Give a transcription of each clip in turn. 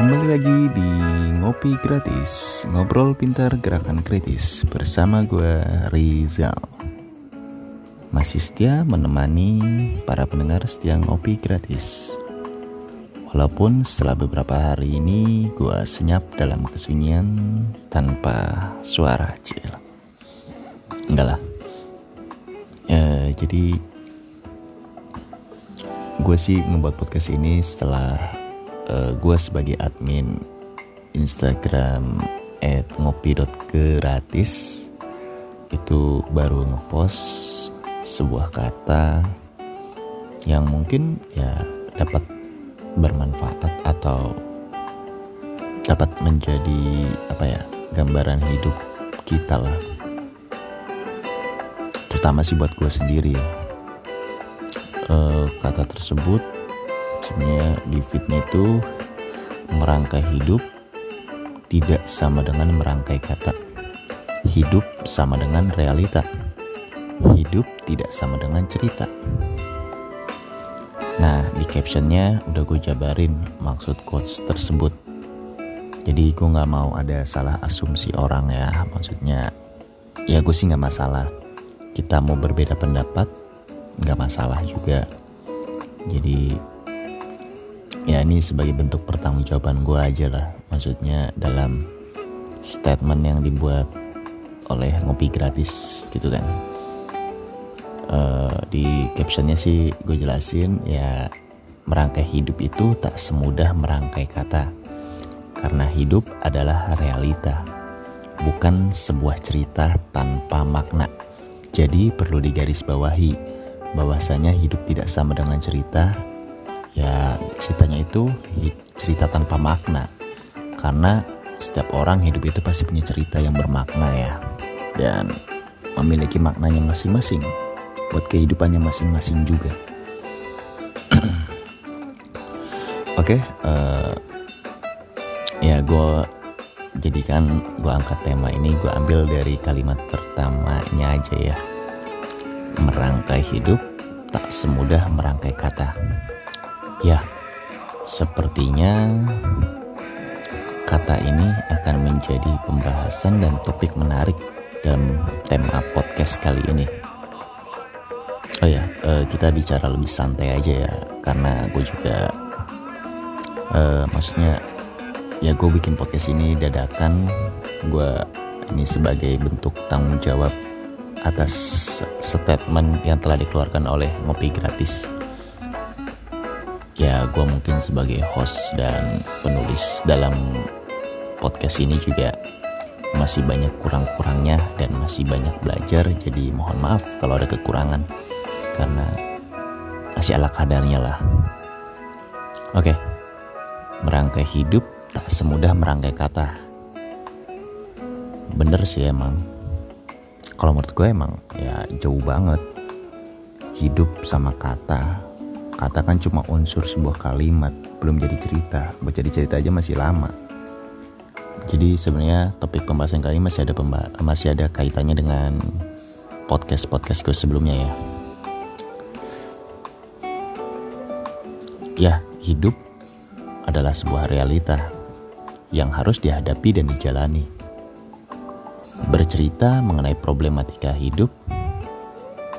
Kembali lagi di Ngopi Gratis Ngobrol Pintar Gerakan Kritis Bersama gue Rizal. Masih setia menemani para pendengar setia Ngopi Gratis. Walaupun setelah beberapa hari ini gue senyap dalam kesunyian tanpa suara cil Enggak lah. Ya, Jadi gue sih ngebuat podcast ini setelah uh, gue sebagai admin Instagram @ngopi.gratis itu baru ngepost sebuah kata yang mungkin ya dapat bermanfaat atau dapat menjadi apa ya gambaran hidup kita lah. Terutama sih buat gue sendiri ya. Uh, kata tersebut sebenarnya di fitnya itu merangkai hidup tidak sama dengan merangkai kata. Hidup sama dengan realita. Hidup tidak sama dengan cerita. Nah, di captionnya udah gue jabarin maksud quotes tersebut. Jadi gue gak mau ada salah asumsi orang ya. Maksudnya, ya gue sih gak masalah. Kita mau berbeda pendapat, gak masalah juga. Jadi ya ini sebagai bentuk pertanggungjawaban gue aja lah. Maksudnya dalam statement yang dibuat oleh ngopi gratis gitu kan. Uh, di captionnya sih gue jelasin ya merangkai hidup itu tak semudah merangkai kata. Karena hidup adalah realita bukan sebuah cerita tanpa makna. Jadi perlu digarisbawahi bahwasanya hidup tidak sama dengan cerita ya ceritanya itu cerita tanpa makna. Karena setiap orang hidup itu pasti punya cerita yang bermakna ya. Dan memiliki maknanya masing-masing. Buat kehidupannya masing-masing juga. Oke okay, uh, eh, ya gue jadikan gue angkat tema ini gue ambil dari kalimat pertamanya aja ya. Merangkai hidup tak semudah merangkai kata Ya, sepertinya kata ini akan menjadi pembahasan dan topik menarik dalam tema podcast kali ini. Oh ya, uh, kita bicara lebih santai aja ya, karena gue juga, uh, maksudnya ya gue bikin podcast ini dadakan, gue ini sebagai bentuk tanggung jawab atas statement yang telah dikeluarkan oleh Ngopi Gratis ya gue mungkin sebagai host dan penulis dalam podcast ini juga masih banyak kurang-kurangnya dan masih banyak belajar jadi mohon maaf kalau ada kekurangan karena masih ala kadarnya lah. Oke merangkai hidup tak semudah merangkai kata. Bener sih emang. Kalau menurut gue emang ya jauh banget hidup sama kata Kata kan cuma unsur sebuah kalimat, belum jadi cerita. Buat jadi cerita aja masih lama. Jadi sebenarnya topik pembahasan kali ini masih ada pemba masih ada kaitannya dengan podcast podcast gue sebelumnya ya. Ya, hidup adalah sebuah realita yang harus dihadapi dan dijalani. Bercerita mengenai problematika hidup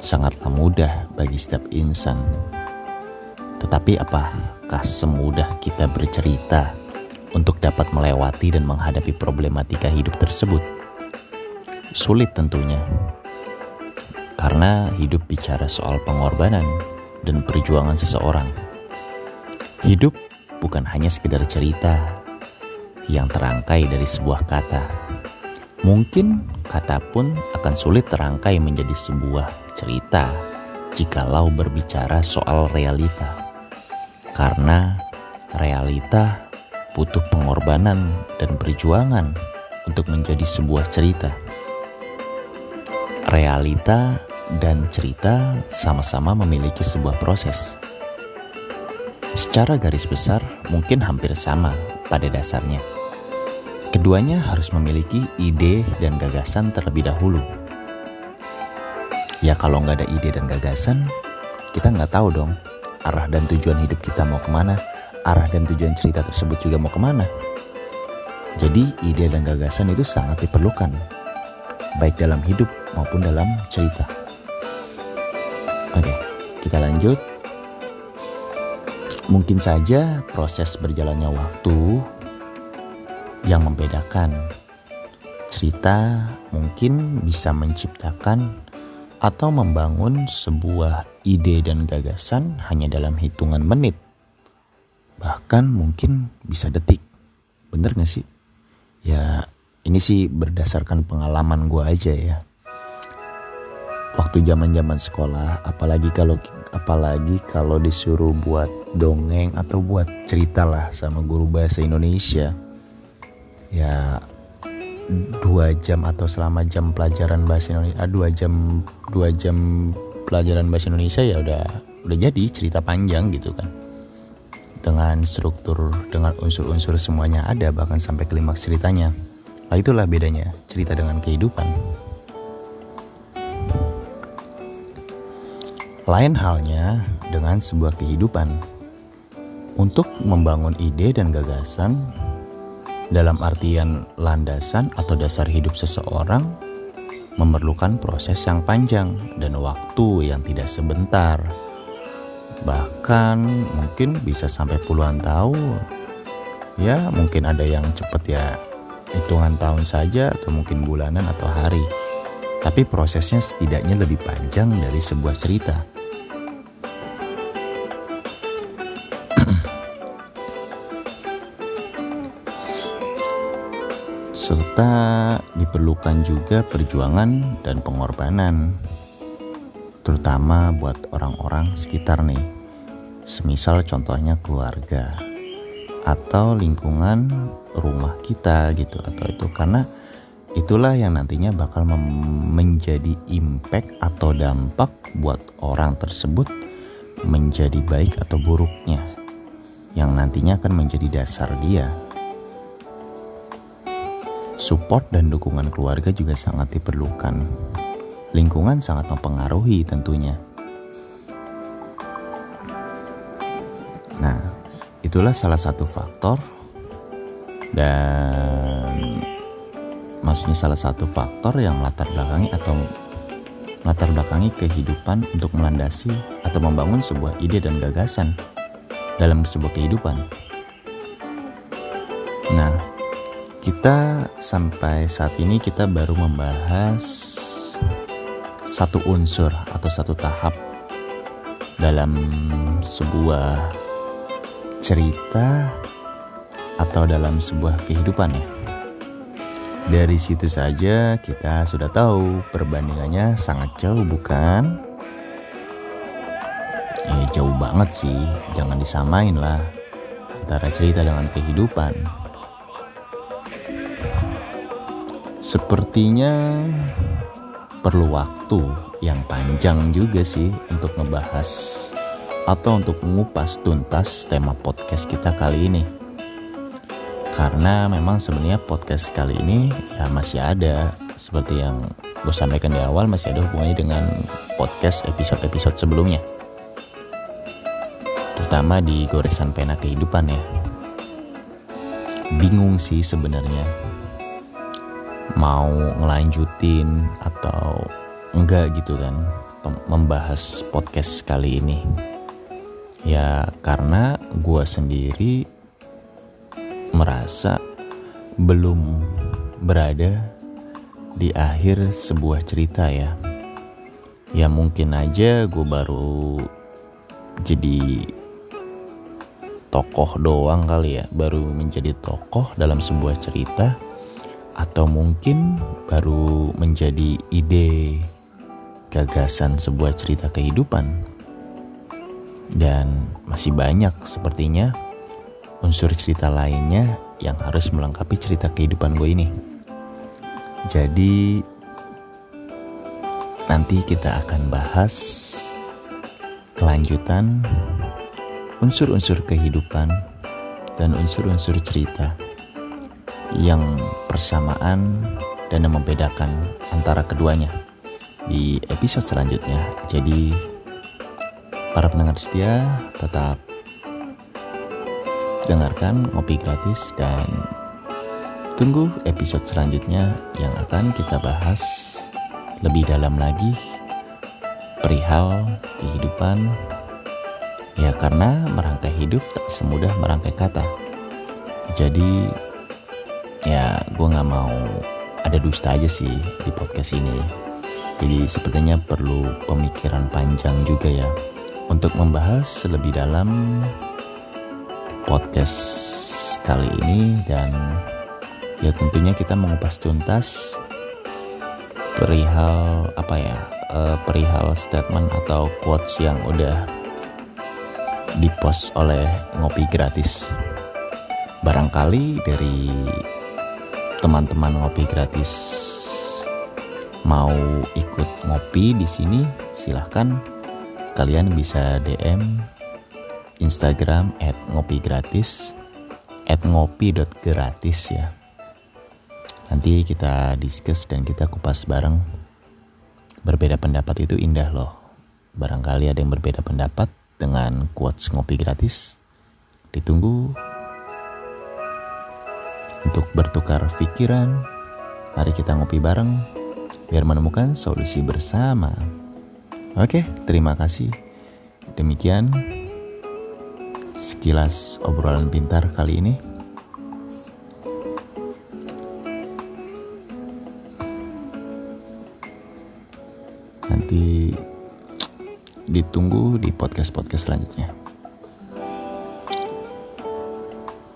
sangatlah mudah bagi setiap insan tetapi apakah semudah kita bercerita untuk dapat melewati dan menghadapi problematika hidup tersebut? Sulit tentunya. Karena hidup bicara soal pengorbanan dan perjuangan seseorang. Hidup bukan hanya sekedar cerita yang terangkai dari sebuah kata. Mungkin kata pun akan sulit terangkai menjadi sebuah cerita jikalau berbicara soal realita karena realita butuh pengorbanan dan perjuangan untuk menjadi sebuah cerita. Realita dan cerita sama-sama memiliki sebuah proses. Secara garis besar, mungkin hampir sama pada dasarnya. Keduanya harus memiliki ide dan gagasan terlebih dahulu. Ya kalau nggak ada ide dan gagasan, kita nggak tahu dong arah dan tujuan hidup kita mau ke mana, arah dan tujuan cerita tersebut juga mau ke mana. Jadi ide dan gagasan itu sangat diperlukan, baik dalam hidup maupun dalam cerita. Oke, kita lanjut. Mungkin saja proses berjalannya waktu yang membedakan cerita mungkin bisa menciptakan atau membangun sebuah ide dan gagasan hanya dalam hitungan menit. Bahkan mungkin bisa detik. Bener gak sih? Ya ini sih berdasarkan pengalaman gue aja ya. Waktu zaman zaman sekolah, apalagi kalau apalagi kalau disuruh buat dongeng atau buat cerita lah sama guru bahasa Indonesia, ya dua jam atau selama jam pelajaran bahasa Indonesia, ah, dua jam dua jam pelajaran bahasa Indonesia ya udah udah jadi cerita panjang gitu kan. Dengan struktur dengan unsur-unsur semuanya ada bahkan sampai klimaks ceritanya. Nah itulah bedanya cerita dengan kehidupan. Lain halnya dengan sebuah kehidupan. Untuk membangun ide dan gagasan dalam artian landasan atau dasar hidup seseorang memerlukan proses yang panjang dan waktu yang tidak sebentar. Bahkan mungkin bisa sampai puluhan tahun. Ya mungkin ada yang cepet ya hitungan tahun saja atau mungkin bulanan atau hari. Tapi prosesnya setidaknya lebih panjang dari sebuah cerita serta diperlukan juga perjuangan dan pengorbanan terutama buat orang-orang sekitar nih. Semisal contohnya keluarga atau lingkungan rumah kita gitu atau itu karena itulah yang nantinya bakal menjadi impact atau dampak buat orang tersebut menjadi baik atau buruknya yang nantinya akan menjadi dasar dia. Support dan dukungan keluarga juga sangat diperlukan lingkungan sangat mempengaruhi tentunya. Nah, itulah salah satu faktor dan maksudnya salah satu faktor yang latar belakangi atau latar belakangi kehidupan untuk melandasi atau membangun sebuah ide dan gagasan dalam sebuah kehidupan. Nah, kita sampai saat ini kita baru membahas satu unsur atau satu tahap dalam sebuah cerita atau dalam sebuah kehidupan ya. Dari situ saja kita sudah tahu perbandingannya sangat jauh bukan? Eh jauh banget sih, jangan disamain lah antara cerita dengan kehidupan. Sepertinya perlu waktu yang panjang juga sih untuk ngebahas atau untuk mengupas tuntas tema podcast kita kali ini. Karena memang sebenarnya podcast kali ini ya masih ada seperti yang gue sampaikan di awal masih ada hubungannya dengan podcast episode-episode sebelumnya. Terutama di goresan pena kehidupan ya. Bingung sih sebenarnya mau ngelanjutin atau enggak gitu kan membahas podcast kali ini. Ya karena gue sendiri merasa belum berada di akhir sebuah cerita ya. Ya mungkin aja gue baru jadi tokoh doang kali ya baru menjadi tokoh dalam sebuah cerita atau mungkin baru menjadi ide gagasan sebuah cerita kehidupan. Dan masih banyak sepertinya unsur cerita lainnya yang harus melengkapi cerita kehidupan gue ini. Jadi nanti kita akan bahas kelanjutan unsur-unsur kehidupan dan unsur-unsur cerita yang persamaan dan yang membedakan antara keduanya di episode selanjutnya. Jadi para pendengar setia tetap dengarkan ngopi gratis dan tunggu episode selanjutnya yang akan kita bahas lebih dalam lagi perihal kehidupan ya karena merangkai hidup tak semudah merangkai kata jadi gue nggak mau ada dusta aja sih di podcast ini. Jadi sepertinya perlu pemikiran panjang juga ya untuk membahas lebih dalam podcast kali ini dan ya tentunya kita mengupas tuntas perihal apa ya uh, perihal statement atau quotes yang udah dipost oleh ngopi gratis. Barangkali dari teman-teman ngopi gratis. Mau ikut ngopi di sini silahkan. Kalian bisa DM Instagram at ngopi gratis at ngopi.gratis ya. Nanti kita discuss dan kita kupas bareng. Berbeda pendapat itu indah loh. Barangkali ada yang berbeda pendapat dengan quotes ngopi gratis. Ditunggu untuk bertukar pikiran. Mari kita ngopi bareng biar menemukan solusi bersama. Oke, terima kasih. Demikian sekilas obrolan pintar kali ini. Nanti ditunggu di podcast-podcast selanjutnya.